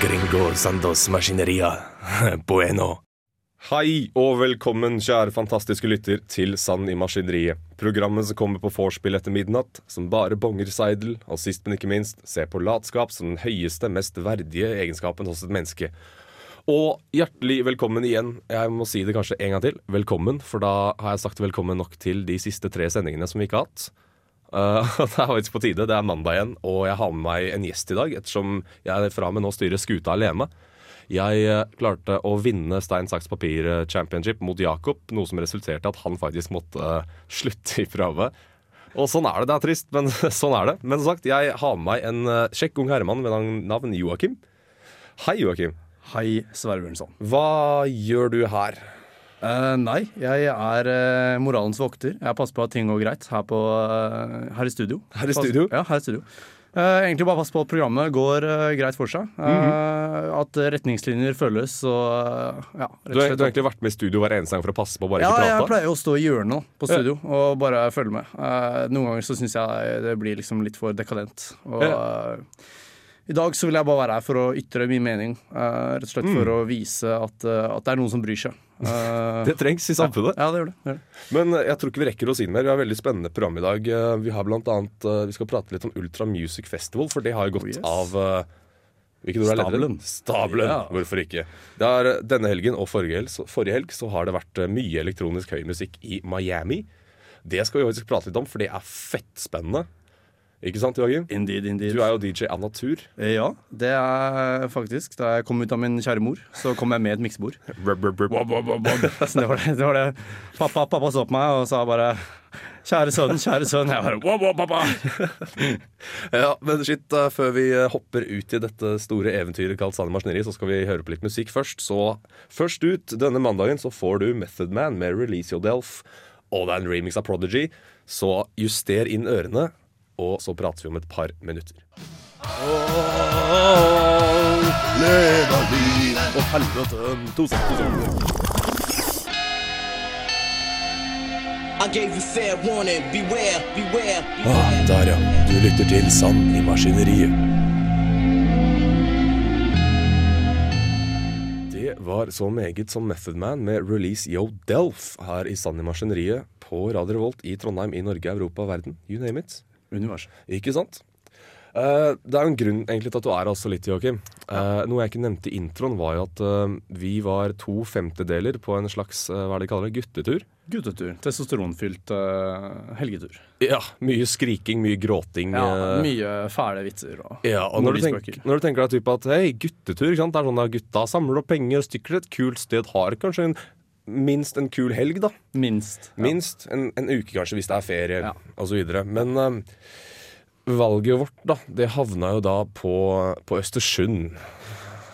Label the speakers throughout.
Speaker 1: gringo Sandos Maskineria. Bueno.
Speaker 2: Hei og velkommen, kjære fantastiske lytter, til Sand i maskineriet. Programmet som kommer på vorspiel etter midnatt, som bare bonger seidel, og sist, men ikke minst, ser på latskap som den høyeste, mest verdige egenskapen hos et menneske. Og hjertelig velkommen igjen. Jeg må si det kanskje en gang til. Velkommen, for da har jeg sagt velkommen nok til de siste tre sendingene som vi ikke har hatt. Uh, det er faktisk på tide. Det er mandag igjen, og jeg har med meg en gjest i dag, ettersom jeg fra og med nå styrer skuta alene. Jeg eh, klarte å vinne stein, saks, papir eh, championship mot Jakob, noe som resulterte i at han faktisk måtte slutte i prøve. Og sånn er det. Det er trist, men sånn er det. Men som sagt, jeg har med meg en kjekk ung herremann ved navn Joakim. Hei, Joakim.
Speaker 3: Hei, Sverre Bjørnson.
Speaker 2: Hva gjør du her?
Speaker 3: Eh, nei, jeg er uh, moralens vokter. Jeg passer på at ting går greit her, på, uh, her i studio.
Speaker 2: Her i studio?
Speaker 3: Ja, her i studio. Egentlig bare passe på at programmet går greit for seg. Mm
Speaker 2: -hmm.
Speaker 3: At retningslinjer følges og ja,
Speaker 2: Du, har- du har egentlig vært med i studio hver eneste gang for å passe på bare
Speaker 3: ja,
Speaker 2: ikke
Speaker 3: jeg pleier å stå i hjørnet på studio og bare følge med. Noen ganger så syns jeg det blir liksom litt for dekadent. Og ja. i dag så vil jeg bare være her for å ytre min mening. rett og slett for å vise at, at det er noen som bryr seg. Eh.
Speaker 2: Det trengs i samfunnet.
Speaker 3: Ja, det gjør det. det, gjør det.
Speaker 2: Men eh, jeg tror ikke vi rekker oss inn mer. Vi har et veldig spennende program i dag. Eh, Vi har blant annet Vi skal prate litt om Ultra Music Festival, for det har jo gått
Speaker 3: Oh, yes.
Speaker 2: av?
Speaker 3: Stabelen.
Speaker 2: Stabelen.
Speaker 3: Ja.
Speaker 2: Hvorfor ikke? Det er Denne helgen og forrige helg, så, forrige helg så har det vært mye elektronisk høy musikk i Miami. Det skal vi faktisk prate litt om, for det er fett spennende. Ikke sant, Joakim?
Speaker 3: Indeed, indeed.
Speaker 2: Du er jo DJ av natur.
Speaker 3: Eh, Ja, det er faktisk. Da jeg kom ut av min kjære mor, så kom jeg med et miksebord. Det var det. det, var det. Pappa, pappa så på meg og sa bare Kjære sønn, kjære sønn. Jeg bare wow, wow, pappa.
Speaker 2: Ja, men shit, Før vi eh, hopper ut i dette store eventyret kalt Sanne Maskineri, så skal vi høre på litt musikk først. Så først ut denne mandagen så får du Method Man med Release Your Delf. Og det er en remix av Prodigy, så juster inn ørene, og så prater vi om et par minutter. Å, helvete. To sekunder, to sekunder.
Speaker 4: I gave you fair warning. Beware, beware.
Speaker 1: Ah, der, ja. Du lytter til Sand i maskineriet.
Speaker 2: Det var så meget som Method Man med Release Yo Delf her i Sand i Maskineriet på Radio Revolt i Trondheim, i Norge, Europa, verden. You name it.
Speaker 3: Universet.
Speaker 2: Ikke sant? Uh, det er en grunn egentlig til at du er også litt, Joakim. Eh, noe jeg ikke nevnte i introen, var jo at uh, vi var to femtedeler på en slags hva er det de kaller det, guttetur.
Speaker 3: Guttetur. Testosteronfylt helgetur.
Speaker 2: Ja, Mye skriking, mye gråting.
Speaker 3: Ja, mye fæle vitser og
Speaker 2: ja, og når du, tenker, når du tenker deg typ at hei, guttetur, det er sånn at gutta samler opp penger og stikker til et kult sted, har kanskje en, minst en kul helg, da.
Speaker 3: Minst. Ja.
Speaker 2: Minst en, en uke, kanskje, hvis det er ferie
Speaker 3: Ja.
Speaker 2: videre. Men eh, valget vårt, da, det havna jo da på, på Østersund.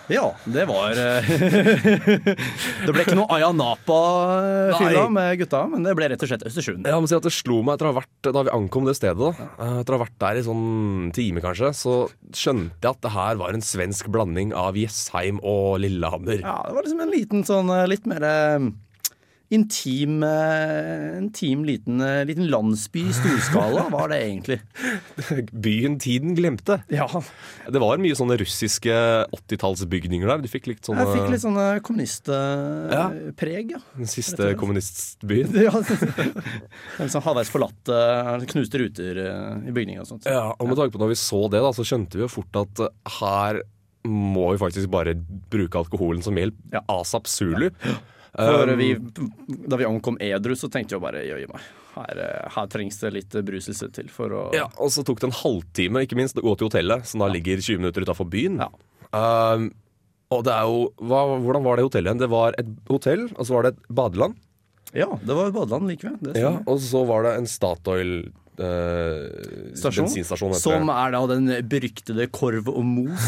Speaker 3: Ja, det var eh, Det ble ikke noe Aya Napa-fylla med gutta, men det ble rett og slett Østersund.
Speaker 2: Ja, må si at Det slo meg etter å ha vært, da vi ankom det stedet, da, eh, etter å ha vært der i sånn time kanskje, så skjønte jeg at det her var en svensk blanding av Jessheim og Lillehammer.
Speaker 3: Ja, det var liksom en liten sånn litt mer intim, eh, intim liten, eh, liten landsby i storskala, var det egentlig.
Speaker 2: Byen tiden glemte.
Speaker 3: Ja,
Speaker 2: Det var mye sånne russiske 80-tallsbygninger der. Du fikk litt sånne
Speaker 3: jeg fikk litt sånne kommunistpreg, ja.
Speaker 2: Den siste kommunistbyen.
Speaker 3: ja. En sånn halvveis forlatte, knuste ruter eh, i bygninger og sånt.
Speaker 2: Ja, og med tanke på når vi så det, da, så skjønte vi jo fort at her må vi faktisk bare bruke alkoholen som hjelp.
Speaker 3: Ja.
Speaker 2: Asap Zulu.
Speaker 3: For
Speaker 2: Um,
Speaker 3: vi, da vi ankom edru, så tenkte jeg bare jøye meg. Her, eh, her trengs det litt bruselse til for å
Speaker 2: Ja, og så tok det en halvtime, ikke minst, å gå til hotellet, som da ligger 20 minutter utafor byen.
Speaker 3: Ja.
Speaker 2: Um, og det er jo hva, Hvordan var det hotellet igjen? Det var et hotell, og så var det et badeland.
Speaker 3: Ja, det var et badeland likevel. Det
Speaker 2: Ja, og så var det en Statoil eh,
Speaker 3: Stasjon,
Speaker 2: bensinstasjon. heter
Speaker 3: som er da den beryktede korv og mos.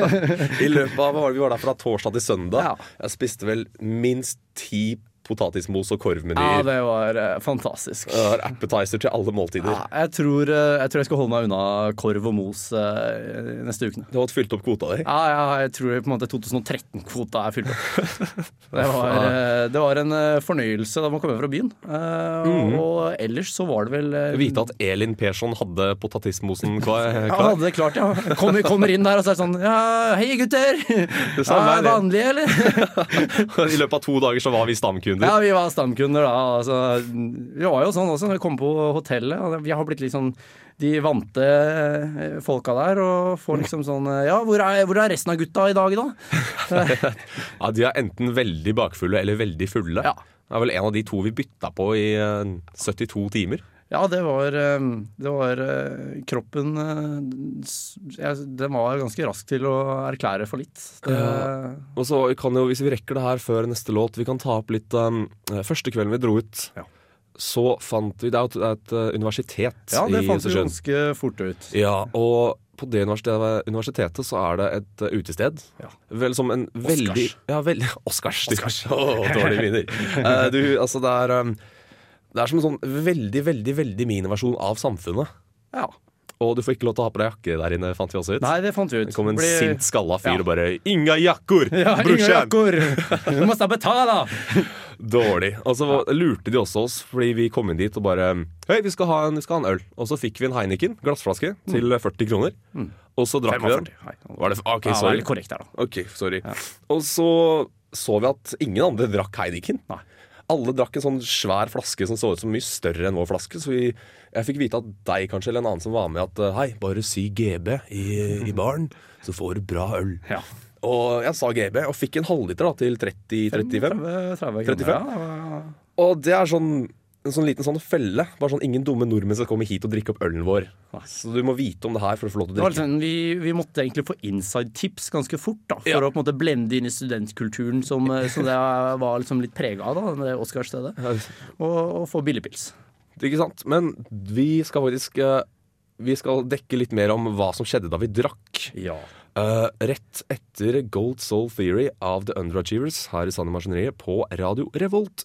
Speaker 2: I løpet av vi var der fra torsdag til søndag.
Speaker 3: Ja.
Speaker 2: Jeg spiste vel minst ti potatismos og
Speaker 3: Ja, det var eh, fantastisk.
Speaker 2: Det var appetizer til alle måltider.
Speaker 3: Ja, jeg, tror, eh, jeg tror jeg skal holde meg unna korv og mos eh, neste ukene.
Speaker 2: Du har fått fylt opp kvota di.
Speaker 3: Ja, ja, jeg tror på en måte 2013-kvota er fylt opp. Det var, eh, det var en eh, fornøyelse da man kom hjem fra byen. Eh, Og ellers så var det vel eh,
Speaker 2: Vite at Elin Persson hadde potatismosen klar.
Speaker 3: Ja, han
Speaker 2: klar.
Speaker 3: hadde det klart, ja. Kommer, kommer inn der og så er det sånn Ja, hei gutter!
Speaker 2: Det samme er det.
Speaker 3: vanlig, eller?
Speaker 2: I løpet av to dager så var vi stamkunder.
Speaker 3: Ja, vi var stamkunder da. Altså, vi var jo sånn også når vi kom på hotellet. Vi har blitt litt sånn de vante eh, folka der, og får liksom sånn eh, Ja, hvor er, hvor er resten av gutta i dag, da?
Speaker 2: Ja, De er enten veldig bakfulle eller veldig fulle.
Speaker 3: Ja.
Speaker 2: Det er vel en av de to vi bytta på i eh, 72 timer.
Speaker 3: Ja, det var, eh, det var eh, Kroppen eh, Den var ganske rask til å erklære for litt. Det,
Speaker 2: Og så kan jo, Hvis vi rekker det her før neste låt, vi kan ta opp litt um, Første kvelden vi dro ut,
Speaker 3: Ja.
Speaker 2: så fant vi Det er jo et, universitet i universitet
Speaker 3: ja, det fant vi ganske fort ut.
Speaker 2: Ja, og på det universitetet, så er det et utested.
Speaker 3: Ja.
Speaker 2: Vel som en veldig Ja, veldig Oscars.
Speaker 3: Oscars.
Speaker 2: Åh, dårlig vinner. Uh, du, altså, det er um, Det er som en sånn veldig, veldig, veldig miniversjon av samfunnet.
Speaker 3: Ja.
Speaker 2: Og du får ikke lov til å ha på deg jakke der inne, fant vi også ut.
Speaker 3: Nei, det fant vi ut.
Speaker 2: Det kom en
Speaker 3: Blir-
Speaker 2: sint skalla fyr
Speaker 3: Ja.
Speaker 2: og bare 'Inga jakkor!
Speaker 3: Ja,
Speaker 2: brorsan!»
Speaker 3: Du må betale!
Speaker 2: Dårlig. Og så lurte de også oss, fordi vi kom inn dit og bare Hei, vi skal ha en, vi skal ha en øl. Og så fikk vi en Heineken glassflaske til 40 kroner. Og så drakk vi den.
Speaker 3: 45.
Speaker 2: Var det, OK,
Speaker 3: Ja,
Speaker 2: sorry.
Speaker 3: litt korrekt her, da.
Speaker 2: Ok, sorry. Og så så vi at ingen andre drakk Heineken.
Speaker 3: Nei.
Speaker 2: Alle drakk en sånn svær flaske som så ut som mye større enn vår flaske. Så vi, jeg fikk vite at deg kanskje, eller en annen som var med, at hei, bare si GB i, i baren, så får du bra øl.
Speaker 3: Ja.
Speaker 2: Og jeg sa GB, og fikk en halvliter da, til 30-35.
Speaker 3: 30, 30
Speaker 2: 35?
Speaker 3: kroner, Ja,
Speaker 2: Og det er sånn en sånn liten sånn felle. Bare sånn Ingen dumme nordmenn skal komme hit og drikke opp ølen vår. Så du må vite om det her for å få lov til å drikke.
Speaker 3: liksom, vi, vi måtte egentlig få inside-tips ganske fort, da, for
Speaker 2: Ja.
Speaker 3: å på en måte blende inn i studentkulturen som, eh, som det var liksom litt prega av, da, det Oscarsstedet. Og, og få billigpils.
Speaker 2: Ikke sant? Men vi skal faktisk eh, Vi skal dekke litt mer om hva som skjedde da vi drakk.
Speaker 3: Ja.
Speaker 2: Uh, rett etter Gold Soul Theory av The Underachievers her i Sanne Maskineriet på Radio Revolt.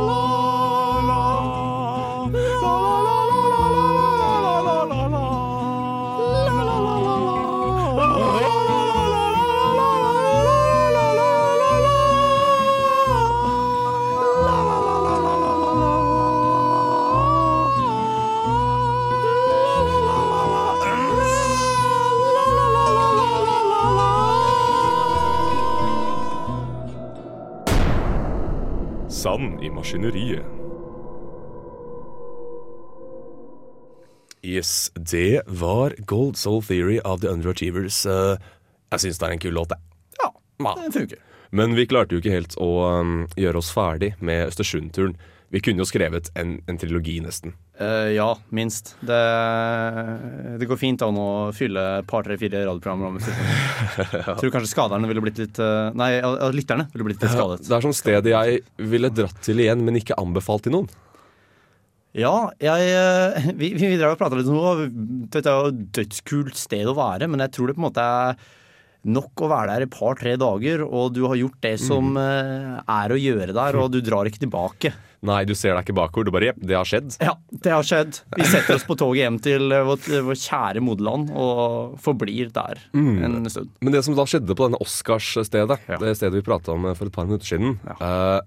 Speaker 2: Sand i maskineriet. Yes, det var Gold Soul Theory av The Underachievers. Eh, jeg syns det er en kul låt, jeg.
Speaker 3: ja, den funker.
Speaker 2: Men vi klarte jo ikke helt å um, gjøre oss ferdig med Østersund-turen. Vi kunne jo skrevet en, en trilogi, nesten.
Speaker 3: Uh, ja, minst. Det, det går fint an å fylle et par, tre, fire radioprogrammer om. Jeg tror kanskje skaderne ville blitt litt eh, Nei, lytterne ville blitt litt skadet.
Speaker 2: Det er sånn sted jeg ville dratt til igjen, men ikke anbefalt til noen.
Speaker 3: Ja, jeg, eh, vi, vi og prata litt om det. Dette er jo et dødskult sted å være, men jeg tror det på en måte er nok å være der et par-tre dager, og du har gjort det som mm. er å gjøre der, og du drar ikke tilbake.
Speaker 2: Nei, du ser deg ikke bakover. Du bare Jepp, det har skjedd.
Speaker 3: Ja, det har skjedd. Vi setter oss på toget hjem til eh, vårt, vårt kjære moderland og forblir der en stund.
Speaker 2: Men det som da skjedde på denne Oscars-stedet,
Speaker 3: Ja.
Speaker 2: det stedet vi prata om for et par minutter siden
Speaker 3: Ja.
Speaker 2: eh,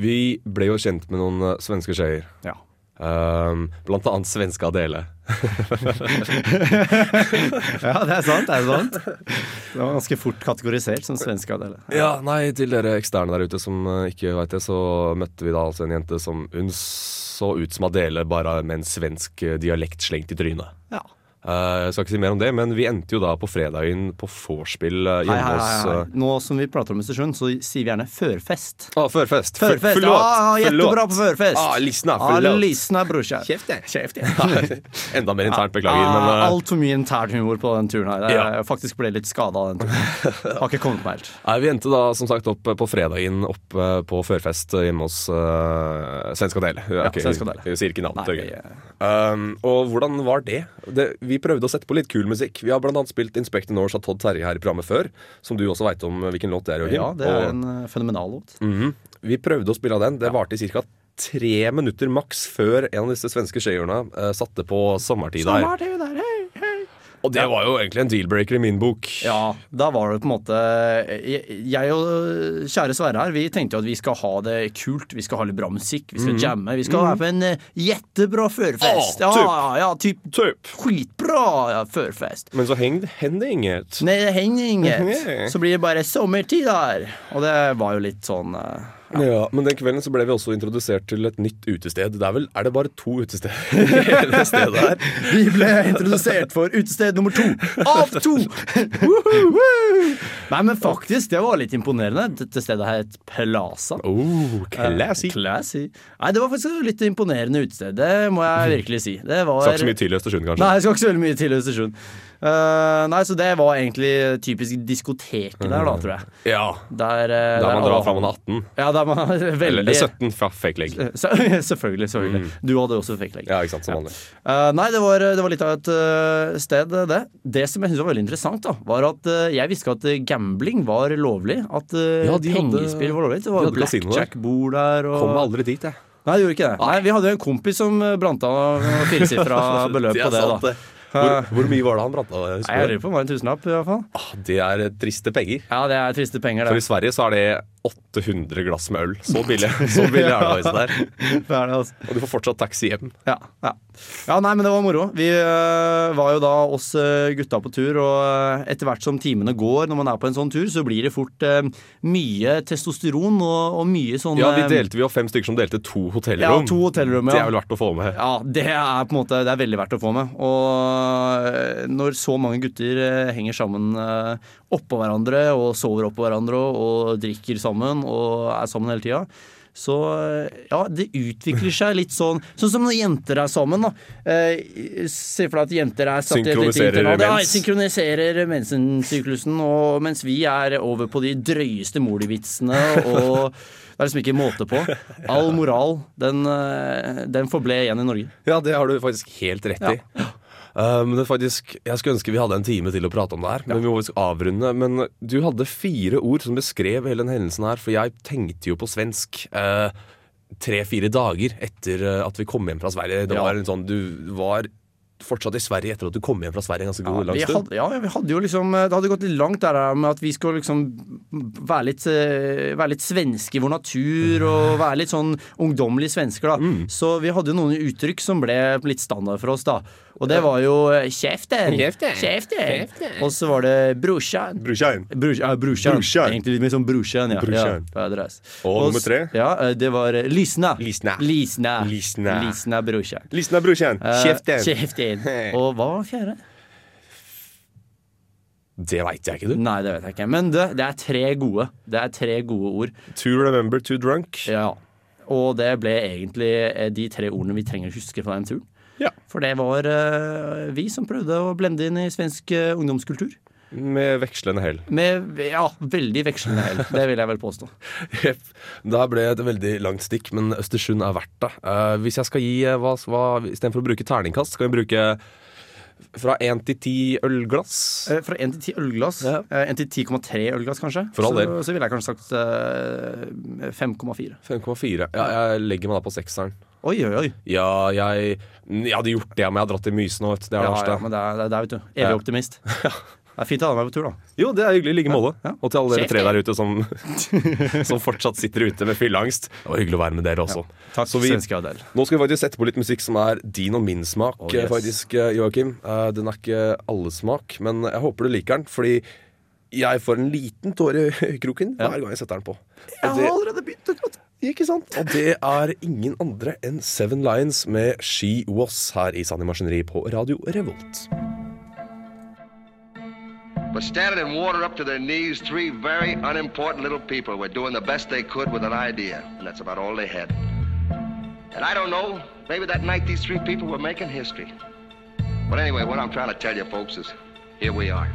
Speaker 2: Vi ble jo kjent med noen eh, svenske skeier.
Speaker 3: Ja.
Speaker 2: Eh, blant annet svenske Adele.
Speaker 3: ja, det er sant. det er sant. Det var ganske fort kategorisert som svenske Adele.
Speaker 2: Ja, nei, Til dere eksterne der ute som eh, ikke veit det, så møtte vi da altså en jente som Hun så ut som Adele, bare med en svensk eh, dialekt slengt i trynet.
Speaker 3: Ja.
Speaker 2: Eh, jeg skal ikke si mer om det, men vi endte jo da på fredagen på vorspiel eh, hjemme hos eh.
Speaker 3: Nå som vi prater om Østersund, så sier vi gjerne førfest.
Speaker 2: Ah, førfest.
Speaker 3: Førfest!
Speaker 2: Förlåt,
Speaker 3: Ja, jättebra på førfest.
Speaker 2: Ah, Lysna,
Speaker 3: Ja,
Speaker 2: ah,
Speaker 3: lysna, brorsan.
Speaker 2: Kjeft.
Speaker 3: Kjeft.
Speaker 2: Enda mer internt, beklager.
Speaker 3: Ah,
Speaker 2: Men eh,
Speaker 3: Altfor mye intern humor på den turen her. Jeg
Speaker 2: Ja.
Speaker 3: faktisk ble litt skada av den turen. Har ikke kommet meg helt.
Speaker 2: Nei, Vi endte da som sagt opp på fredagen opp på førfest hjemme hos uh, Svenska Dele Ja, ok,
Speaker 3: Svenska Dele
Speaker 2: Jeg sier ikke navnet.
Speaker 3: Nei,
Speaker 2: det er. Um, og hvordan var det? det? Vi prøvde å sette på litt kul musikk. Vi har annet spilt Inspector Norse av Todd Terje her i programmet før, som du også veit om hvilken låt det er. Jørgen.
Speaker 3: Ja, det er
Speaker 2: Og-
Speaker 3: en eh, fenomenal låt.
Speaker 2: Mhm. Vi prøvde å spille av den. Det varte i ca. tre minutter maks før en av disse svenske skøyerne uh, satte på sommertid der. Og det var jo egentlig en deal-breaker i min bok.
Speaker 3: Ja, da var det på en måte Jeg, og kjære Sverre her, vi tenkte jo at vi skal ha det kult. Vi skal ha litt bra musikk, vi skal jamme. Vi skal være på en jettebra førfest.
Speaker 2: Ja, typ.
Speaker 3: ja, ja, typ
Speaker 2: Typ.
Speaker 3: skitbra ja, førfest.
Speaker 2: Men så hender det inget.
Speaker 3: Nei, det hender inget. Så blir det bare sommertid der. Og det var jo litt sånn eh,
Speaker 2: Ja. Men den kvelden så ble vi også introdusert til et nytt utested. Det er vel, er det bare to utesteder i hele stedet her?
Speaker 3: Vi ble introdusert for utested nummer to av to! Nei, men faktisk, det var litt imponerende. Dette stedet het Plaza.
Speaker 2: Oh, classy.
Speaker 3: Classy. Nei, det var faktisk litt imponerende utested. Det må jeg virkelig si. Det var
Speaker 2: Skal ikke så mye til i Østersund, kanskje?
Speaker 3: Nei, jeg skal ikke så veldig mye til Østersund. Uh, nei, så det var egentlig typisk diskoteket der, da, tror jeg.
Speaker 2: Ja.
Speaker 3: Der, uh,
Speaker 2: der man drar fra man er 18.
Speaker 3: Ja, der man er veldig
Speaker 2: Eller 17 fra fake leg.
Speaker 3: Selvfølgelig. selvfølgelig Du hadde også fake leg.
Speaker 2: Ja, ikke sant, som vanlig.
Speaker 3: Uh, nei, det var, det var litt av et eh, sted, det. Det som jeg syntes var veldig interessant, da, var at eh, jeg visste ikke at eh, gambling var lovlig. At uh,
Speaker 2: Ja, de
Speaker 3: pengespill var lovlig. Det var
Speaker 2: hadde
Speaker 3: blackjack-bord der. Og...
Speaker 2: Kom aldri dit, jeg.
Speaker 3: Nei, det gjorde ikke det. Nei, Vi hadde jo en kompis som eh, brant av firesifra beløp på det. da
Speaker 2: Hvor, hvor mye var det han brant
Speaker 3: av? Jeg lurer på om det var en tusenlapp, i hvert fall.
Speaker 2: Ah, det er triste penger.
Speaker 3: Ja, det er triste penger,
Speaker 2: For i. Sverige så er det 800 glass med øl. Så billig, så billig er det faktisk der.
Speaker 3: det, er det altså.
Speaker 2: Og du får fortsatt taxi hjem.
Speaker 3: Ja, ja. ja, nei, men det var moro. Vi øh, var jo da oss øh, gutta på tur, og øh, etter hvert som timene går når man er på en sånn tur, så blir det fort mye testosteron og, og mye sånn
Speaker 2: Ja, vi delte vi var fem stykker som delte to
Speaker 3: ja,
Speaker 2: hotellrom.
Speaker 3: to hotellrom.
Speaker 2: Det er vel verdt å få med.
Speaker 3: Ja, det er på en måte Det er veldig verdt å få med. Og når så mange gutter henger sammen oppå hverandre og sover oppå hverandre og, og drikker sammen og er sammen hele tida, så ja, det utvikler seg litt sånn Sånn som når jenter er sammen, da. Eh, Se for deg at jenter er satt i et lite internat. Ja, synkroniserer mensensyklusen, og mens vi er over på de drøyeste molivitsene og det er liksom ikke måte på. All moral, den, øh, den forble igjen i Norge.
Speaker 2: Ja, det har du faktisk helt rett i. Uh, men det faktisk, Jeg skulle ønske vi hadde en time til å prate om det her, men vi må faktisk avrunde. Men du hadde fire ord som beskrev hele den hendelsen her, for jeg tenkte jo på svensk uh, tre-fire dager etter uh, at vi kom hjem fra Sverige. Det var en sånn, Du var fortsatt i Sverige etter at du kom hjem fra Sverige en ganske god lang stund.
Speaker 3: hadde, ja, vi hadde jo liksom Det hadde gått litt langt der med at vi skulle liksom være litt, eh, være litt svenske i vår natur og være litt sånn ungdommelige svensker, da. Så vi hadde jo noen uttrykk som ble litt standard for oss, da. Og det var jo eh, kjeften,
Speaker 2: Kjeften.
Speaker 3: kjeften. Og så var det brorsan.
Speaker 2: Brorsan.
Speaker 3: Brors, ja, brorsan.
Speaker 2: Brorsan.
Speaker 3: Egentlig litt mer som brorsan, ja.
Speaker 2: Brorsan.
Speaker 3: ja. ja.
Speaker 2: Og nummer tre?
Speaker 3: Ja, eh, det var lysna. Lysna.
Speaker 2: Lysna,
Speaker 3: lysna.
Speaker 2: lysna
Speaker 3: Lisna brorsan.
Speaker 2: Lysna, brorsan.
Speaker 3: Eh,
Speaker 2: Kjeften.
Speaker 3: Kjeften. Og hva var fjerde?
Speaker 2: Det veit jeg ikke, du.
Speaker 3: Nei, det vet jeg ikke. Men det, det er tre gode. Det er tre gode ord.
Speaker 2: To remember, to drunk.
Speaker 3: Ja. Og det ble egentlig eh, de tre ordene vi trenger å huske fra den turen.
Speaker 2: Ja.
Speaker 3: For det var eh, vi som prøvde å blende inn i svensk eh, ungdomskultur.
Speaker 2: Med vekslende hell.
Speaker 3: Med ja, veldig vekslende hell. Det vil jeg vel påstå.
Speaker 2: Jepp. Da ble det et veldig langt stikk, men Østersund er verdt det. Uh, hvis jeg skal gi eh, hva, hva Istedenfor å bruke terningkast, skal vi bruke fra én til ti ølglass.
Speaker 3: Eh, Fra 1 til 10 ølglass.
Speaker 2: Ja.
Speaker 3: eh, 1 til 10,3 ølglass, kanskje.
Speaker 2: For all
Speaker 3: så,
Speaker 2: del.
Speaker 3: så ville jeg kanskje sagt eh, 5,4.
Speaker 2: 5,4. Ja, jeg legger meg da på sekseren.
Speaker 3: Oi, oi, oi.
Speaker 2: Ja, jeg, jeg hadde gjort det om jeg hadde dratt til Mysen òg. Det er det
Speaker 3: Ja,
Speaker 2: verste.
Speaker 3: ja, men det er, det er vet du. Evig
Speaker 2: Ja.
Speaker 3: Det er fint å ha deg med på tur, da.
Speaker 2: Jo, det er hyggelig i like måte.
Speaker 3: Ja.
Speaker 2: Og til alle dere tre der ute som, som fortsatt sitter ute med fylleangst. Det var hyggelig å være med dere også.
Speaker 3: Takk,
Speaker 2: Så vi-. Nå skal vi faktisk sette på litt musikk som er din og min smak,
Speaker 3: Oh, yes.
Speaker 2: faktisk, eh, Joakim. Eh, Den er ikke alles smak, men jeg håper du liker den, fordi jeg får en liten tåre i kroken hver gang jeg setter den på.
Speaker 3: Jeg
Speaker 2: det,
Speaker 3: har allerede begynt å gråte.
Speaker 2: ikke sant? Og det er ingen andre enn Seven Lions med She Was her i Sanni Maskineri på Radio Revolt.
Speaker 5: But standing in water up to their knees, three very unimportant little people were doing the best they could with an idea, and that's about all they had. And I don't know, maybe that night these three people were making history. But anyway, what I'm trying to tell you folks is here we are.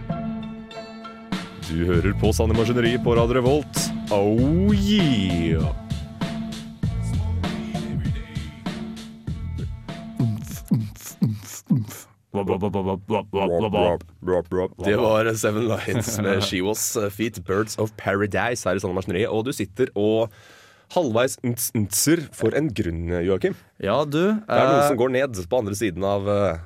Speaker 2: Du hører på Sanne Maskineri på Radio Revolt. Oh yeah! Det var Seven Lions med She Was Feet Birds of Paradise her i Sanne Maskineri. Og du sitter og halvveis ntser for en grunn, Joakim.
Speaker 3: Ja, du.
Speaker 2: Det er noe
Speaker 3: eh,
Speaker 2: som går ned på andre siden av eh,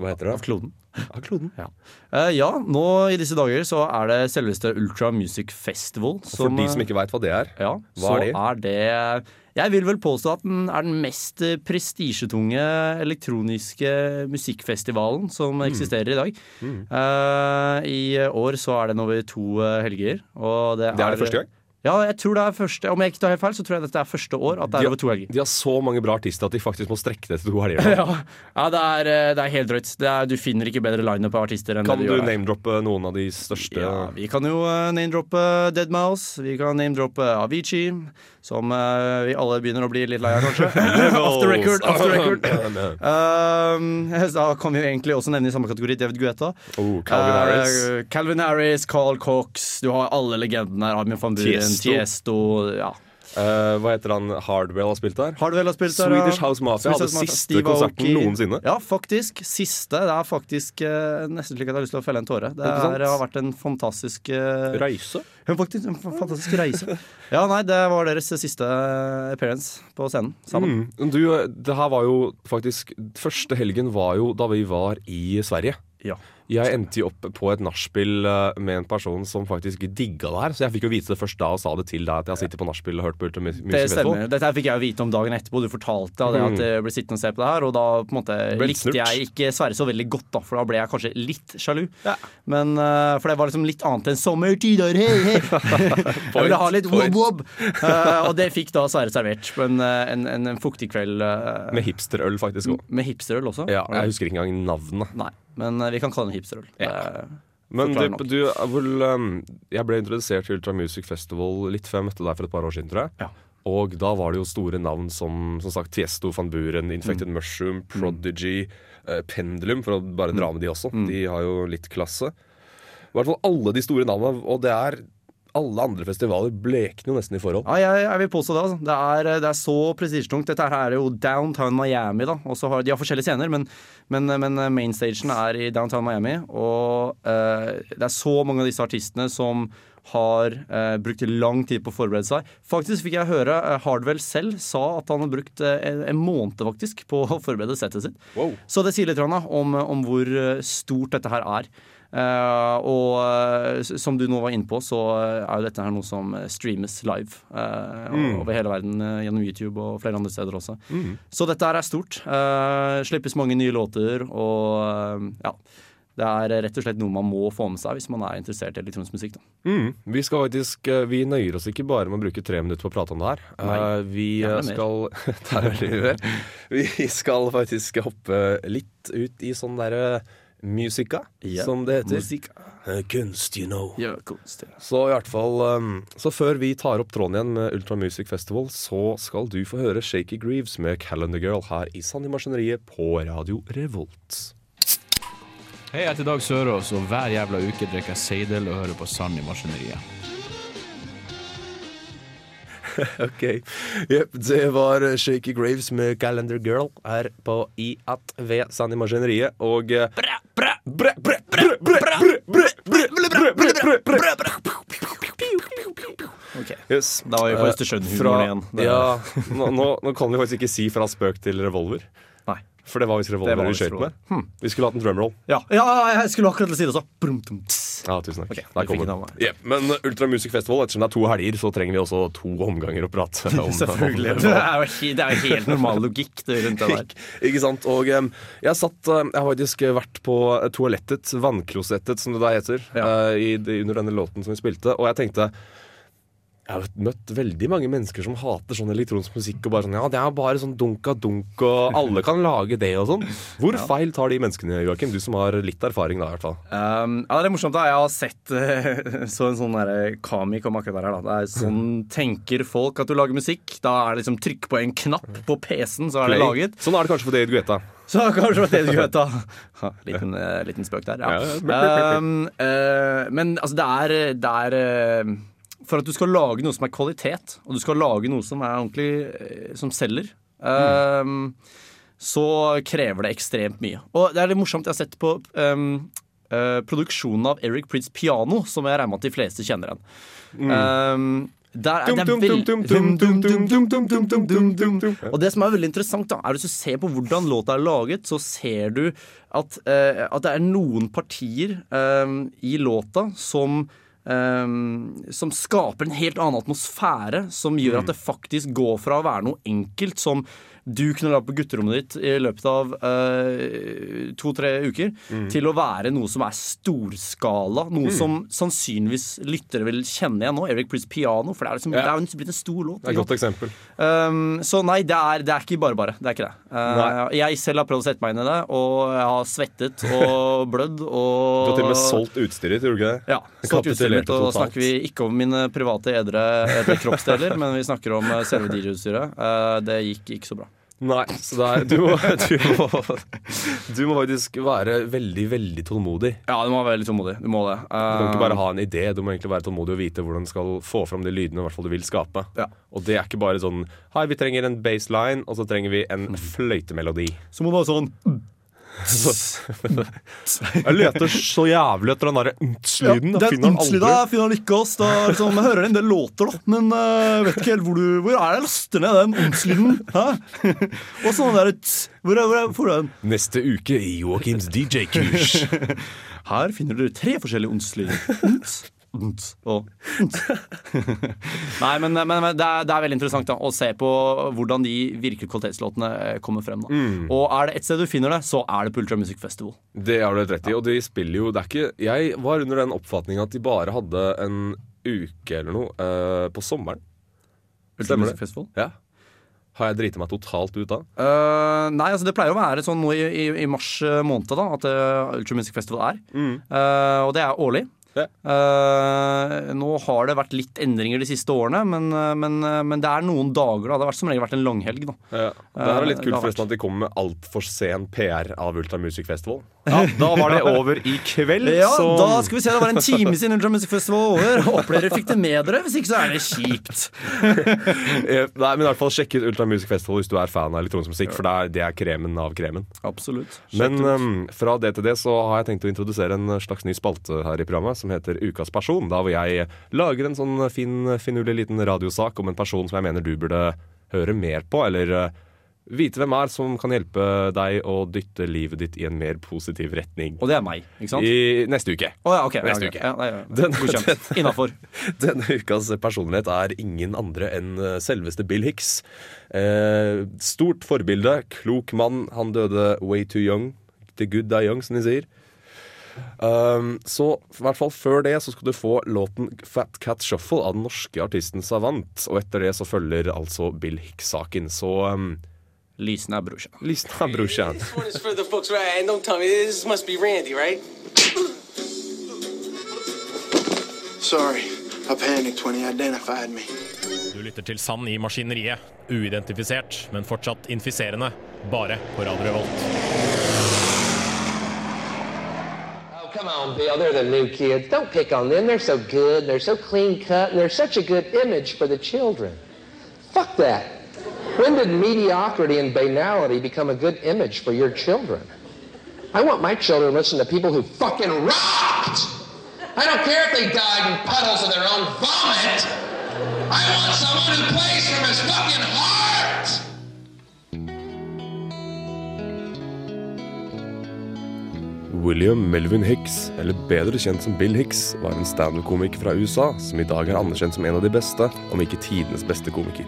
Speaker 2: Hva heter det?
Speaker 3: Av kloden.
Speaker 2: Av kloden.
Speaker 3: Ja. Uh, ja, nå i disse dager så er det selveste Ultra Music Festival.
Speaker 2: For de som ikke veit hva det er.
Speaker 3: ja,
Speaker 2: hva
Speaker 3: så
Speaker 2: er det?
Speaker 3: er det Jeg vil vel påstå at den er den mest eh, prestisjetunge elektroniske musikkfestivalen som
Speaker 2: Mm.
Speaker 3: eksisterer i dag. Eh, I år så er den over to eh, helger. Og det,
Speaker 2: Det er det første gang?
Speaker 3: Ja, jeg tror det er første Om jeg ikke tar helt feil, så tror jeg dette er første år at det
Speaker 2: De
Speaker 3: er
Speaker 2: har,
Speaker 3: over to helger.
Speaker 2: de har så mange bra artister at de faktisk må strekke det til to helger.
Speaker 3: Ja, ja det, er, eh, det er helt drøyt. Det er, du finner ikke bedre lineup av artister enn
Speaker 2: Kan
Speaker 3: det
Speaker 2: du
Speaker 3: du Kan du
Speaker 2: name-droppe noen av de største
Speaker 3: Ja, vi kan jo uh, name-droppe Deadmouse. Vi kan name-droppe Avicii, som uh, vi alle begynner å bli litt lei av, kanskje. off the record, off the record. uh, da kan vi jo egentlig også nevne i samme kategori David Guetta.
Speaker 2: Oh, Calvin Harris.
Speaker 3: Calvin Harris, Carl Cox. Du har alle legendene her. Armin van Buren,
Speaker 2: Tiesto.
Speaker 3: Tiesto. Ja.
Speaker 2: Uh, hva heter han Hardwell har spilt der?
Speaker 3: Har spilt der?
Speaker 2: Swedish? House Mafia
Speaker 3: Swedish
Speaker 2: hadde
Speaker 3: House Mafia.
Speaker 2: siste
Speaker 3: Steve
Speaker 2: konserten
Speaker 3: Aoki.
Speaker 2: noensinne.
Speaker 3: Ja, faktisk. Siste. Det er faktisk uh, nesten slik at jeg har lyst til å felle en tåre. Det
Speaker 2: er,
Speaker 3: er, har vært en fantastisk uh,
Speaker 2: Reise?
Speaker 3: Ja, Faktisk en fantastisk reise. Ja, nei, det var deres siste appearance på scenen sammen.
Speaker 2: Mm. Du, det her var jo faktisk Første helgen var jo da vi var i Sverige.
Speaker 3: Ja.
Speaker 2: Jeg endte jo opp på et nachspiel eh, med en person som faktisk digga det her. Så jeg fikk jo vite det først da og sa det til deg at jeg sitter på nachspiel og hørt på Ultra Music
Speaker 3: Det stemmer. Dette her fikk jeg jo vite om dagen etterpå. Du fortalte det at jeg ble sittende og se på det her, og da på en måte likte
Speaker 2: snurt.
Speaker 3: jeg ikke Sverre så veldig godt, da, for da ble jeg kanskje litt sjalu. Men eh, For det var liksom litt annet enn sommertider, hei, hei! jeg ville ha litt wob-wob! Uh, og det fikk da Sverre servert på en, en, en, en fuktig kveld Uh,
Speaker 2: Med hipsterøl, faktisk òg.
Speaker 3: med hipsterøl også.
Speaker 2: Ja, jeg husker ikke engang navnet.
Speaker 3: Nei, men vi kan kalle den hipsterøl. Ja.
Speaker 2: Men du, du vel, um, jeg ble introdusert til Ultra Music Festival litt før jeg møtte deg for et par år siden, tror jeg.
Speaker 3: Ja.
Speaker 2: Og da var det jo store navn som som sagt Tiesto, Van Buren, Infected
Speaker 3: Mm.
Speaker 2: Mushroom, Prodigy, eh, Pendulum, for å bare dra med de også.
Speaker 3: Mm.
Speaker 2: De har jo litt klasse. I hvert fall alle de store navnene, og det er alle andre festivaler blekner jo nesten i forhold.
Speaker 3: Ja, jeg, jeg vil påstå det. Altså. Det, er, det er så prestisjetungt. Dette her er jo downtown Miami. da har De har forskjellige scener, men, men, men mainstagen er i downtown Miami. Og eh, det er så mange av disse artistene som har eh, brukt lang tid på å forberede seg. Faktisk fikk jeg høre eh, Hardwell selv sa at han har brukt eh, en, en måned faktisk på å forberede settet sitt.
Speaker 2: Wow.
Speaker 3: Så det sier litt om, om hvor eh, stort dette her er. Eh, og eh, som du nå var inne på, så eh, er jo dette her noe som streames live
Speaker 2: Mm.
Speaker 3: over hele verden gjennom YouTube og flere andre steder også. Så dette her er stort. Slippes mange nye låter, og ja. Det er rett og slett noe man må få med seg hvis man er interessert i elektronisk musikk.
Speaker 2: Mm. Vi skal faktisk Vi nøyer oss ikke bare med å bruke tre minutter på å prate om det her.
Speaker 3: Nei,
Speaker 2: vi skal Det. Vi skal faktisk hoppe litt ut i sånn derre musika,
Speaker 3: yeah.
Speaker 2: som det heter.
Speaker 3: musikk.
Speaker 2: Eh, Kunst, you know.
Speaker 3: Ja, kunst, ja.
Speaker 2: Så i hvert fall um, Så før vi tar opp tråden igjen med Ultra Music Festival, så skal du få høre Shaky Greaves med Calendar Girl her i Sand i Maskineriet på Radio Revolt.
Speaker 6: Hei, jeg heter Dag Sørås, og hver jævla uke drikker jeg Seidel og hører på Sand i maskineriet
Speaker 2: ok. Yep, det var Shaky Graves med Calendar Girl her på i at ved Sandy Maskineriet. Og
Speaker 3: Okay.
Speaker 2: Yes.
Speaker 3: Da var vi på
Speaker 2: Østersund-humoren
Speaker 3: igjen.
Speaker 2: Ja, nå, nå, nå, kan vi faktisk ikke si fra spøk til revolver.
Speaker 3: Nei.
Speaker 2: For det var visst revolver vi skjøt med.
Speaker 3: Hmm.
Speaker 2: Vi skulle hatt en drumroll.
Speaker 3: Ja. ja, jeg skulle akkurat si det også. Brum, dum, tss.
Speaker 2: Ja, tusen takk.
Speaker 3: Okay,
Speaker 2: Der kom den. Jep, Men Ultra Music Festival, ettersom det er to helger, så trenger vi også to omganger å prate om.
Speaker 3: Selvfølgelig. Det er jo det er jo helt normal logikk det rundt det der.
Speaker 2: Ikke, sant? Og um, jeg satt Jeg har faktisk vært på toalettet, vannklosettet som det der heter,
Speaker 3: Ja.
Speaker 2: uh, i, under denne låten som vi spilte, og jeg tenkte Jeg har møtt veldig mange mennesker som hater sånn elektronisk musikk og bare sånn Ja, det er bare sånn dunka dunk, og alle kan lage det og sånn. Hvor feil tar de menneskene, Joakim? Du som har litt erfaring da, i hvert fall.
Speaker 3: Um, ja, det er morsomt. da Jeg har sett eh, så en sånn der kamik om akkurat det her. da Det er Sånn tenker folk at du lager musikk. Da er det liksom trykk på en knapp på PC-en, så er det laget.
Speaker 2: Sånn er det kanskje for David Guetta.
Speaker 3: Så kanskje det du vet da liten, eh, liten spøk der, ja.
Speaker 2: Ja, ja.
Speaker 3: Um, uh, men altså, det er, det er eh, for at du skal lage noe som er kvalitet, og du skal lage noe som er ordentlig som selger, mm. så krever det ekstremt mye. Og det er litt morsomt. Jeg har sett på um, uh, produksjonen av Eric Pritz Piano, som jeg regner med at de fleste kjenner igjen. Mm. Um, der er det Og det som er veldig interessant, da, er hvis du ser på hvordan låta er laget, så ser du at, uh, at det er noen partier uh, i låta som eh, som skaper en helt annen atmosfære, som gjør at det faktisk går fra å være noe enkelt som du kunne lagd på gutterommet ditt i løpet av eh, to-tre uker, til å være noe som er storskala. Noe som sannsynligvis lyttere vil kjenne igjen nå. Eric Prince piano, for det er, liksom,
Speaker 2: Ja.
Speaker 3: det er jo blitt en stor låt.
Speaker 2: Det er et godt eksempel.
Speaker 3: Um, så nei, det er, det er ikke bare bare. Det er ikke det. Uh, jeg selv har prøvd å sette meg inn i det, og jeg har svettet og blødd og
Speaker 2: Du har til og med solgt utstyret, tror du ikke det?
Speaker 3: ja, solgt utstyret mitt, og da snakker vi ikke om mine private edre, edre kroppsdeler, men vi snakker om uh, selve DJ-utstyret. Uh, det gikk ikke så bra.
Speaker 2: Nei, så er, du, må, du, må, du må faktisk være veldig, veldig tålmodig.
Speaker 3: Ja, du må være veldig tålmodig. Du må det.
Speaker 2: Du kan ikke bare
Speaker 3: Uh,
Speaker 2: ha en idé, du må egentlig være tålmodig og vite hvordan du skal få fram de lydene du vil skape.
Speaker 3: Ja.
Speaker 2: Og det er ikke bare sånn Hei, vi trenger en baseline, og så trenger vi en fløytemelodi.
Speaker 3: så må du ha sånn
Speaker 2: Jeg leter så jævlig etter den derre nts-lyden.
Speaker 3: Den
Speaker 2: jeg finner den aldri.
Speaker 3: finner han ikke. Da, liksom, jeg hører en del låter, da, men uh, vet ikke helt hvor du Hvor er det jeg laster ned den åndslyden? Hæ? Og sånn der Hvor hvor hvor er den?
Speaker 2: Neste uke i Joakims DJ-kurs.
Speaker 3: Her finner dere tre forskjellige åndslyder. Og. Nei, men, men, men det, er, det er veldig interessant da, å se på hvordan de virkelige kvalitetslåtene eh, kommer frem. Da. Og er det ett sted du finner det, så er det på Ultra Music Festival.
Speaker 2: Det har du helt rett i. Og de spiller jo det er ikke, Jeg var under den oppfatningen at de bare hadde en uke eller noe uh, på sommeren.
Speaker 3: Ultra
Speaker 2: Stemmer
Speaker 3: Music? Festival.
Speaker 2: Ja. Har jeg driti meg totalt ut da?
Speaker 3: Uh, nei, altså det pleier å være sånn nå i, i, i mars måned da, at uh, Ultra Music Festival er. Eh, og det er årlig. Eh, nå har det vært litt endringer de siste årene, men, eh, men, eh, men det er noen dager. da Det har vært som regel vært en langhelg. da
Speaker 2: Ja. Det her er litt kult forresten at de kom med altfor sen PR av Ultra Music Festival. Ja, Da var det over i kveld,
Speaker 3: Ja,
Speaker 2: så
Speaker 3: da skal vi se, Det var en time siden Ultra Music Festival var over. Håper dere fikk det med dere, hvis ikke så er det kjipt.
Speaker 2: Eh, Nei, men i hvert fall Sjekk ut Ultra Music Festival hvis du er fan av elektronisk musikk, for det er, det er kremen av kremen.
Speaker 3: Absolutt.
Speaker 2: Men um, fra det til det så har jeg tenkt å introdusere en slags ny spalte her i programmet som heter Ukas person. Da hvor jeg lager en sånn fin, finurlig liten radiosak om en person som jeg mener du burde høre mer på, eller uh, vite hvem er som kan hjelpe deg å dytte livet ditt i en mer positiv retning.
Speaker 3: Og det er meg, ikke sant?
Speaker 2: I neste uke.
Speaker 3: Oh, ja, ok. ja,
Speaker 2: Neste uke.
Speaker 3: Ja, nei, ja. Innafor.
Speaker 2: Denne ukas personlighet er ingen andre enn eh, selveste Bill Hicks. Eh, stort forbilde, klok mann. Han døde way too young. The good die young, som de sier. Um, så i hvert fall før det så skal du få låten Fat Cat Shuffle av den norske artisten Savant. Og etter det så følger altså Bill Hicks-saken. Så um,
Speaker 3: Lysen er brorsan.
Speaker 2: lyssna brorsan.
Speaker 7: Sorry, I panicked when he identified me.
Speaker 8: Du lytter til Sand i maskineriet. Uidentifisert, men fortsatt infiserende. Bare på Radio Revolt.
Speaker 9: Come on, Bill. They're the new kids. Don't pick on them. They're so good. They're so clean cut, and they're such a good image for the children. Fuck that. When did mediocrity and banality become a good image for your children? I want my children to listen to people who fucking rocked. I don't care if they died in puddles of their own vomit. I want someone who plays from his fucking heart.
Speaker 2: William Melvin Hicks, eller bedre kjent som Bill Hicks, var en standup-komiker fra USA som i dag er anerkjent som en av de beste, om ikke tidenes beste komiker.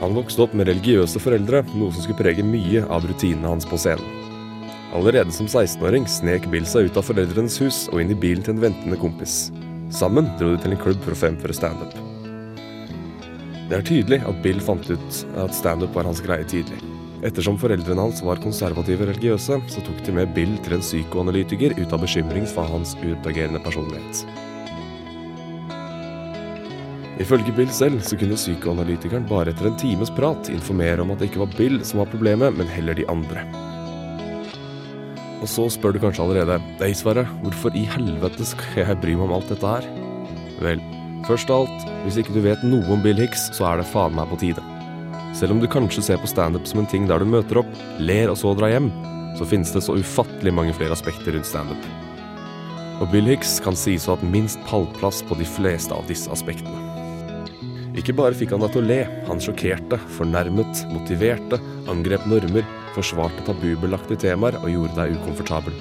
Speaker 2: Han vokste opp med religiøse foreldre, noe som skulle prege mye av rutinene hans på scenen. Allerede som 16-åring snek Bill seg ut av foreldrenes hus og inn i bilen til en ventende kompis. Sammen dro de til en klubb for å fremføre standup. Det er tydelig at Bill fant ut at standup var hans greie tidlig. Ettersom foreldrene hans var konservative religiøse, så tok de med Bill til en psykoanalytiker ut av bekymring for hans utagerende personlighet. Ifølge Bill selv så kunne psykoanalytikeren bare etter en times prat informere om at det ikke var Bill som var problemet, men heller de andre. Og så spør du kanskje allerede Nei, Sverre, hvorfor i helvete skal jeg bry meg om alt dette her? Vel, først av alt, hvis ikke du vet noe om Bill Hicks, så er det faen meg på tide. Selv om du kanskje ser på standup som en ting der du møter opp, ler og så drar hjem, så finnes det så ufattelig mange flere aspekter rundt standup. Og Bill Hicks kan sies å ha hatt minst pallplass på de fleste av disse aspektene. Ikke bare fikk han deg til å le, han sjokkerte, fornærmet, motiverte, angrep normer, forsvarte tabubelagte temaer og gjorde deg ukomfortabel.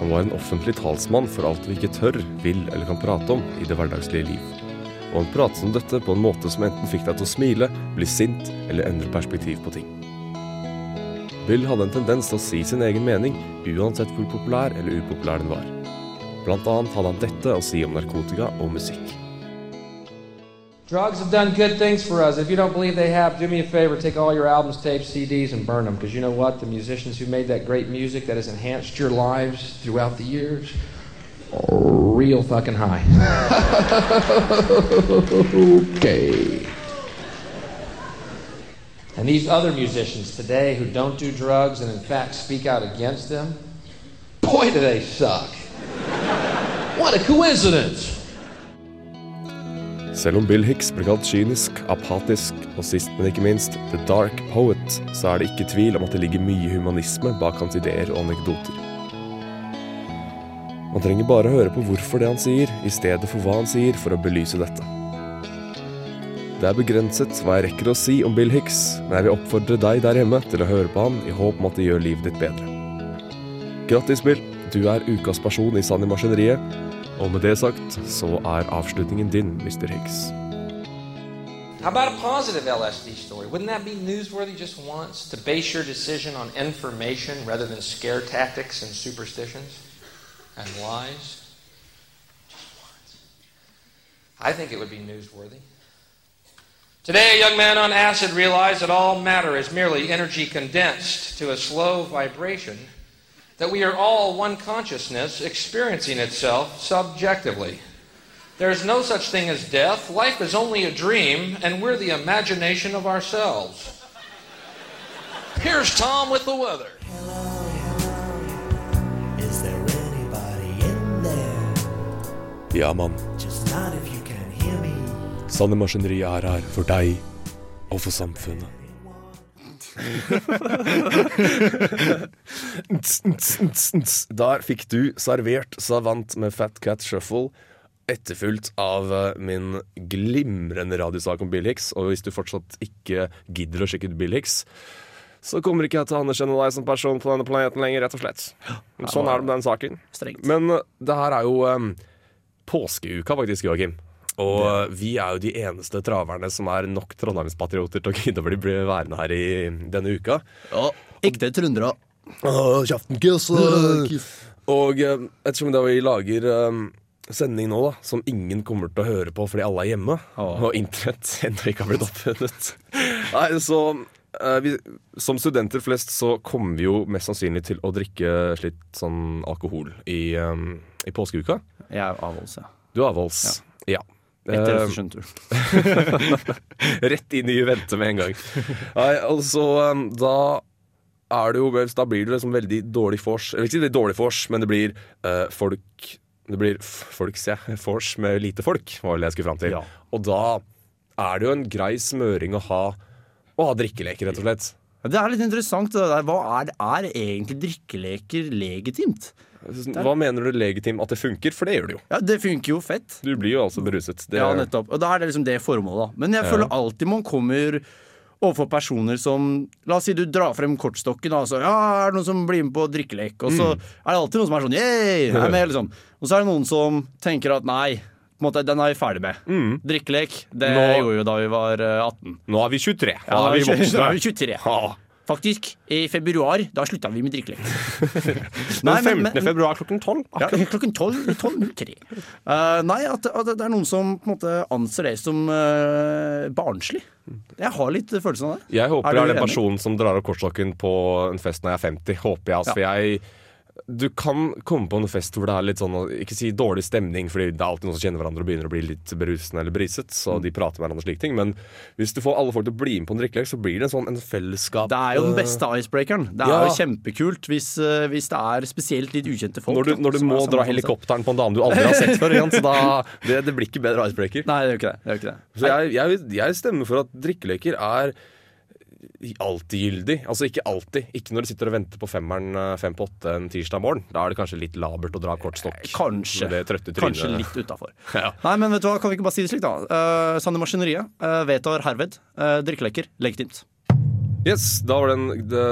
Speaker 2: Han var en offentlig talsmann for alt vi ikke tør, vil eller kan prate om i det hverdagslige liv. Og han pratet om dette på en måte som enten fikk deg til å smile, bli sint eller endre perspektiv på ting. Bill hadde en tendens til å si sin egen mening, uansett hvor populær eller upopulær den var. Blant annet hadde han dette å si om narkotika og musikk.
Speaker 9: Drugs have done good things for us. If you don't believe they have, do me a favor, take all your albums, tapes, CDs, and burn them. Because you know what? The musicians who made that great music that has enhanced your lives throughout the years, real fucking high. okay. And these other musicians today who don't do drugs and in fact speak out against them, boy, do they suck. What a coincidence!
Speaker 2: Selv om Bill Hicks ble kalt kynisk, apatisk og sist, men ikke minst The Dark Poet, så er det ikke tvil om at det ligger mye humanisme bak hans ideer og anekdoter. Man trenger bare å høre på hvorfor det han sier, i stedet for hva han sier, for å belyse dette. Det er begrenset hva jeg rekker å si om Bill Hicks, men jeg vil oppfordre deg der hjemme til å høre på han i håp om at det gjør livet ditt bedre. Grattis, Bill. Du er ukas person i Sand i maskineriet. Og med det sagt, så er avslutningen din, Mr. Hicks.
Speaker 9: How about a positive LSD story? Wouldn't that be newsworthy just once to base your decision on information rather than scare tactics and superstitions and lies? I think it would be newsworthy. Today, a young man on acid realized that all matter is merely energy condensed to a slow vibration, that we are all one consciousness experiencing itself subjectively. There is no such thing as death. Life is only a dream, and we're the imagination of ourselves. Here's Tom with the weather.
Speaker 10: Is
Speaker 2: Ja, mann.
Speaker 10: Just not if you can hear me.
Speaker 2: Sanne Maskineriet er her for deg og for samfunnet. Der fikk du servert Savant med Fat Cat Shuffle, etterfulgt av eh, min glimrende radiosak om Bill Hicks. Og hvis du fortsatt ikke gidder å sjekke ut Bill Hicks, så kommer ikke jeg til å anerkjenne deg som person på denne planeten lenger, rett og slett. Sånn er det med den saken. Men eh, det her er jo um, påskeuka, faktisk, Joakim. Og eh, vi er jo de eneste traverne som er nok trondheimspatrioter til å gidde å bli værende her i denne uka.
Speaker 3: Ja, Ekte trøndere.
Speaker 2: Kjeften, kiss! Og eh, ettersom da vi lager eh, sending nå, da, som ingen kommer til å høre på fordi alle er hjemme, og internett ennå ikke har blitt oppfunnet Nei, så eh, vi, Som studenter flest så kommer vi jo mest sannsynlig til å drikke litt sånn alkohol i, um, i påskeuka.
Speaker 3: Jeg er avholds, ja.
Speaker 2: Du er avholds. Ja.
Speaker 3: Etter
Speaker 2: Eh,
Speaker 3: Østersundtur.
Speaker 2: Rett inn i Juvente med en gang. Nei, altså, da er det jo vel- Da blir det liksom veldig dårlig vors. Eller ikke det dårlig vors, men det blir uh, folk Det blir folk, sier jeg. Vors med lite folk, var det jeg skulle fram til. Og da er det jo en grei smøring å ha Å ha drikkeleker, rett og slett.
Speaker 3: Det er litt interessant. Hva er, er egentlig drikkeleker legitimt?
Speaker 2: Hva mener du legitim at det funker? For det gjør det jo.
Speaker 3: Ja, Det funker jo fett.
Speaker 2: Du blir jo altså beruset. Det,
Speaker 3: Ja, nettopp. Og da er det liksom det formålet. da. Men jeg
Speaker 2: Ja.
Speaker 3: føler alltid man kommer overfor personer som La oss si du drar frem kortstokken, og så ja, er det noen som blir med på drikkelek? Og så
Speaker 2: Mm.
Speaker 3: er det alltid noen som er sånn yeah, jeg er med, liksom. Og så er det noen som tenker at nei, måte, den er vi ferdig med. Drikkelek, det
Speaker 2: Mm. Nå-
Speaker 3: gjorde vi da vi var eh, 18.
Speaker 2: Nå er vi 23.
Speaker 3: Ja,
Speaker 2: da, er vi
Speaker 3: voksne. er vi 23.
Speaker 2: Ja,
Speaker 3: Faktisk, i februar, da slutta vi med drikkelek.
Speaker 2: Men 15. februar klokken 12?
Speaker 3: Ja, klokken 12, 12.03. uh, nei, at, at det er noen som på en måte anser det som uh, barnslig. Jeg har litt følelsen av det.
Speaker 2: Jeg håper
Speaker 3: Er
Speaker 2: jeg er den personen som drar opp kortstokken på en fest når jeg er 50. Håper jeg, altså. For jeg du kan komme på en fest hvor det er litt sånn, ikke si dårlig stemning, fordi det er alltid noen som kjenner hverandre og begynner å bli litt berusende eller briset, så
Speaker 3: Mm.
Speaker 2: de prater med hverandre og slike ting. Men hvis du får alle folk til å bli med på en drikkelek, så blir det en sånn en fellesskap
Speaker 3: Det er jo den beste icebreakeren. Det er
Speaker 2: Ja.
Speaker 3: jo kjempekult hvis, eh, hvis det er spesielt litt ukjente folk.
Speaker 2: Når du, når du må dra helikopteren på en dame du aldri har sett før, igjen, så da, det, det blir ikke bedre icebreaker.
Speaker 3: Nei, det gjør ikke det. det, gjør ikke det.
Speaker 2: Så jeg, jeg, jeg stemmer for at drikkeleker er alltidgyldig. Altså ikke alltid. Ikke når du sitter og venter på femmeren eh, fem på åtte en tirsdag morgen. Da er det kanskje litt labert å dra kortstokk.
Speaker 3: Kanskje.
Speaker 2: Med det trøtte trynet.
Speaker 3: Kanskje litt utafor.
Speaker 2: Ja.
Speaker 3: Nei, men vet du hva, kan vi ikke bare si det slik, da? Uh, Sanne Maskineriet uh, vedtar herved uh, drikkeleker legitimt.
Speaker 2: Yes, da var, den, det,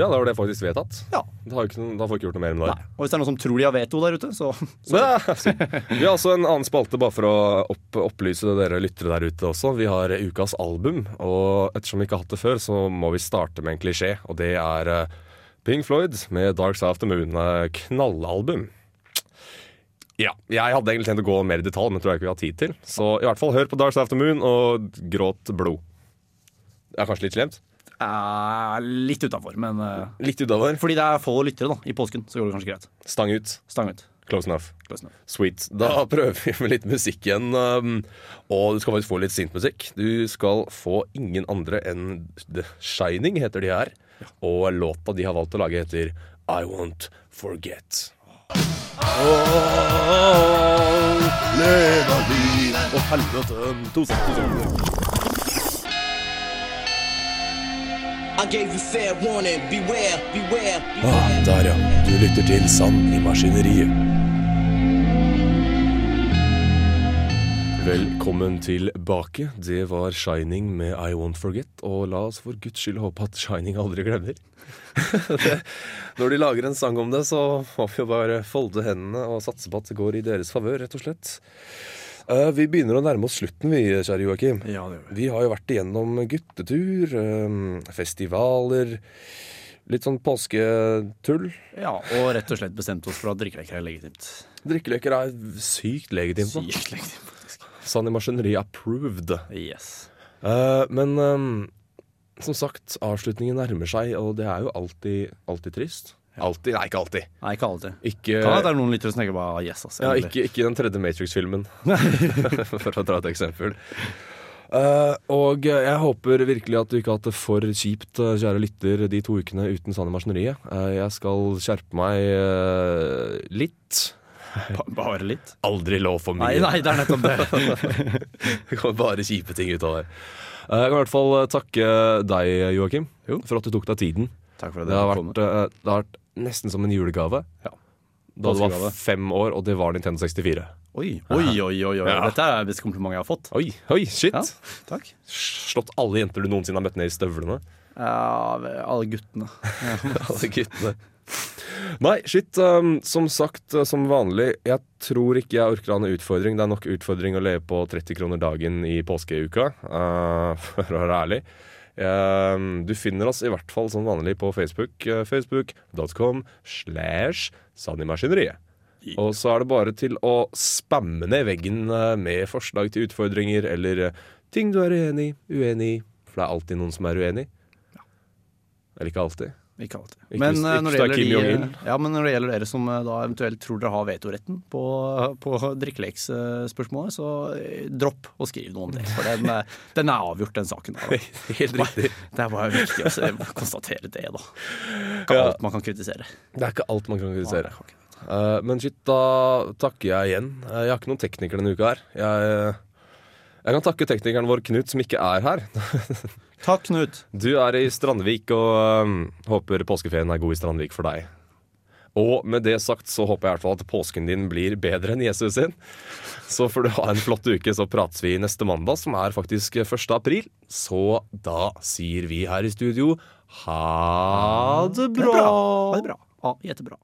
Speaker 2: ja, da var det faktisk vedtatt.
Speaker 3: Ja.
Speaker 2: Da har, ikke, da får vi ikke gjort noe mer med det.
Speaker 3: Og hvis det er noen som tror de har veto der ute, så
Speaker 2: så- Vi har også en annen spalte, bare for å opp, opplyse dere lyttere der ute også. Vi har ukas album, og ettersom vi ikke har hatt det før, så må vi starte med en klisjé. Og det er Ping Pink Floyd med Dark Side of the Moon. eh, Knallalbum. Ja, Jeg hadde egentlig tenkt å gå mer i detalj, men tror jeg ikke vi har tid til. Så i hvert fall hør på Dark Side of the Moon og gråt blod. Det er kanskje litt slemt?
Speaker 3: Eh, litt utafor, men eh,
Speaker 2: Litt utover.
Speaker 3: Fordi det er få lyttere da, i påsken, så går det kanskje greit.
Speaker 2: Stang ut.
Speaker 3: Stang ut.
Speaker 2: Close enough.
Speaker 3: Close enough.
Speaker 2: Sweet. Da prøver vi med litt musikk igjen. Um, og du skal faktisk få litt sint musikk. Du skal få ingen andre enn The Shining, heter de her. Og låta de har valgt å lage, heter I Won't Forget. Å, helvete. To sekunder.
Speaker 1: Ah, der ja. Du lytter til Sand i maskineriet.
Speaker 2: Velkommen tilbake. Det var Shining med I Won't Forget. Og la oss for guds skyld håpe at Shining aldri glemmer. det, når de lager en sang om det, så må vi jo bare folde hendene og satse på at det går i deres favør, rett og slett. Eh, vi begynner å nærme oss slutten, vi, kjære Joakim.
Speaker 3: Ja, det vi.
Speaker 2: Vi har jo vært igjennom guttetur, eh, festivaler, litt sånn påsketull.
Speaker 3: Ja, og rett og slett bestemt oss for at drikkeleker er legitimt.
Speaker 2: Drikkeleker er sykt legitimt. da.
Speaker 3: Sykt legitimt, faktisk.
Speaker 2: Sann i maskineri approved.
Speaker 3: Yes.
Speaker 2: Uh, men um, som sagt, avslutningen nærmer seg, og det er jo alltid, alltid trist. Alltid, Nei, ikke alltid.
Speaker 3: Nei, ikke alltid.
Speaker 2: Ikke,
Speaker 3: Kan det er noen lyttere som tenker bare yes, ass.
Speaker 2: ja, ikke, ikke den tredje Matrix-filmen, for å ta et eksempel. Uh, og jeg håper virkelig at du ikke har hatt det for kjipt, eh, kjære lytter, de to ukene uten Sanne Maskineriet. Uh, jeg skal skjerpe meg uh, litt.
Speaker 3: Ba- Bare litt.
Speaker 2: Aldri lov for mye.
Speaker 3: Nei, nei, det er nettopp det.
Speaker 2: Det kommer bare kjipe ting ut av det. Jeg kan i hvert fall takke deg, Joakim, for at du tok deg tiden.
Speaker 3: Takk for at
Speaker 2: Det har vært, det har vært nesten som en julegave.
Speaker 3: Ja.
Speaker 2: Da du var fem år, og det var Nintendo 64.
Speaker 3: Oi, oi, oi, oi, oi.
Speaker 2: Ja.
Speaker 3: Dette er det beste komplimentet jeg har fått.
Speaker 2: Oi, oi, shit!
Speaker 3: Ja, takk.
Speaker 2: Slått alle jenter du noensinne har møtt ned i støvlene.
Speaker 3: Ja, alle guttene.
Speaker 2: alle guttene. Nei, shit. um, som sagt, uh, som vanlig, jeg tror ikke jeg orker å ha en utfordring. Det er nok utfordring å leve på 30 kroner dagen i påskeuka, uh, for å være ærlig. Um, du finner oss i hvert fall som vanlig på Facebook. Uh, Facebook.com slash Sannimaskineriet. Og så er det bare til å spamme ned veggen uh, med forslag til utfordringer eller uh, ting du er uenig i, uenig i. For det er alltid noen som er uenig. Eller ikke alltid.
Speaker 3: Ikke alltid.
Speaker 2: Ikke
Speaker 3: Men,
Speaker 2: hvis-
Speaker 3: eh,
Speaker 2: ikke
Speaker 3: når de, ja, men når det gjelder dere som eh, da eventuelt tror dere har vetoretten på, på drikkeleksspørsmålet, så eh, dropp å skrive noe om det. For den, eh, den er avgjort, den saken. Da.
Speaker 2: Helt riktig.
Speaker 3: Det er bare viktig å konstatere det, da. Ikke
Speaker 2: Ja.
Speaker 3: alt man kan kritisere.
Speaker 2: Det er ikke alt man kan kritisere. Eh, men shit, da takker jeg igjen. Eh, jeg har ikke noen tekniker denne uka her. Jeg, jeg kan takke teknikeren vår Knut, som ikke er her.
Speaker 3: Takk, Knut.
Speaker 2: Du er i Strandvik, og um, håper påskeferien er god i Strandvik for deg. Og med det sagt så håper jeg i hvert fall at påsken din blir bedre enn Jesus sin. Så får du ha en flott uke, så prates vi neste mandag, som er faktisk 1. april. Så da sier vi her i studio ha det bra.
Speaker 3: Ha det bra. Ha det bra. Ja, jättebra.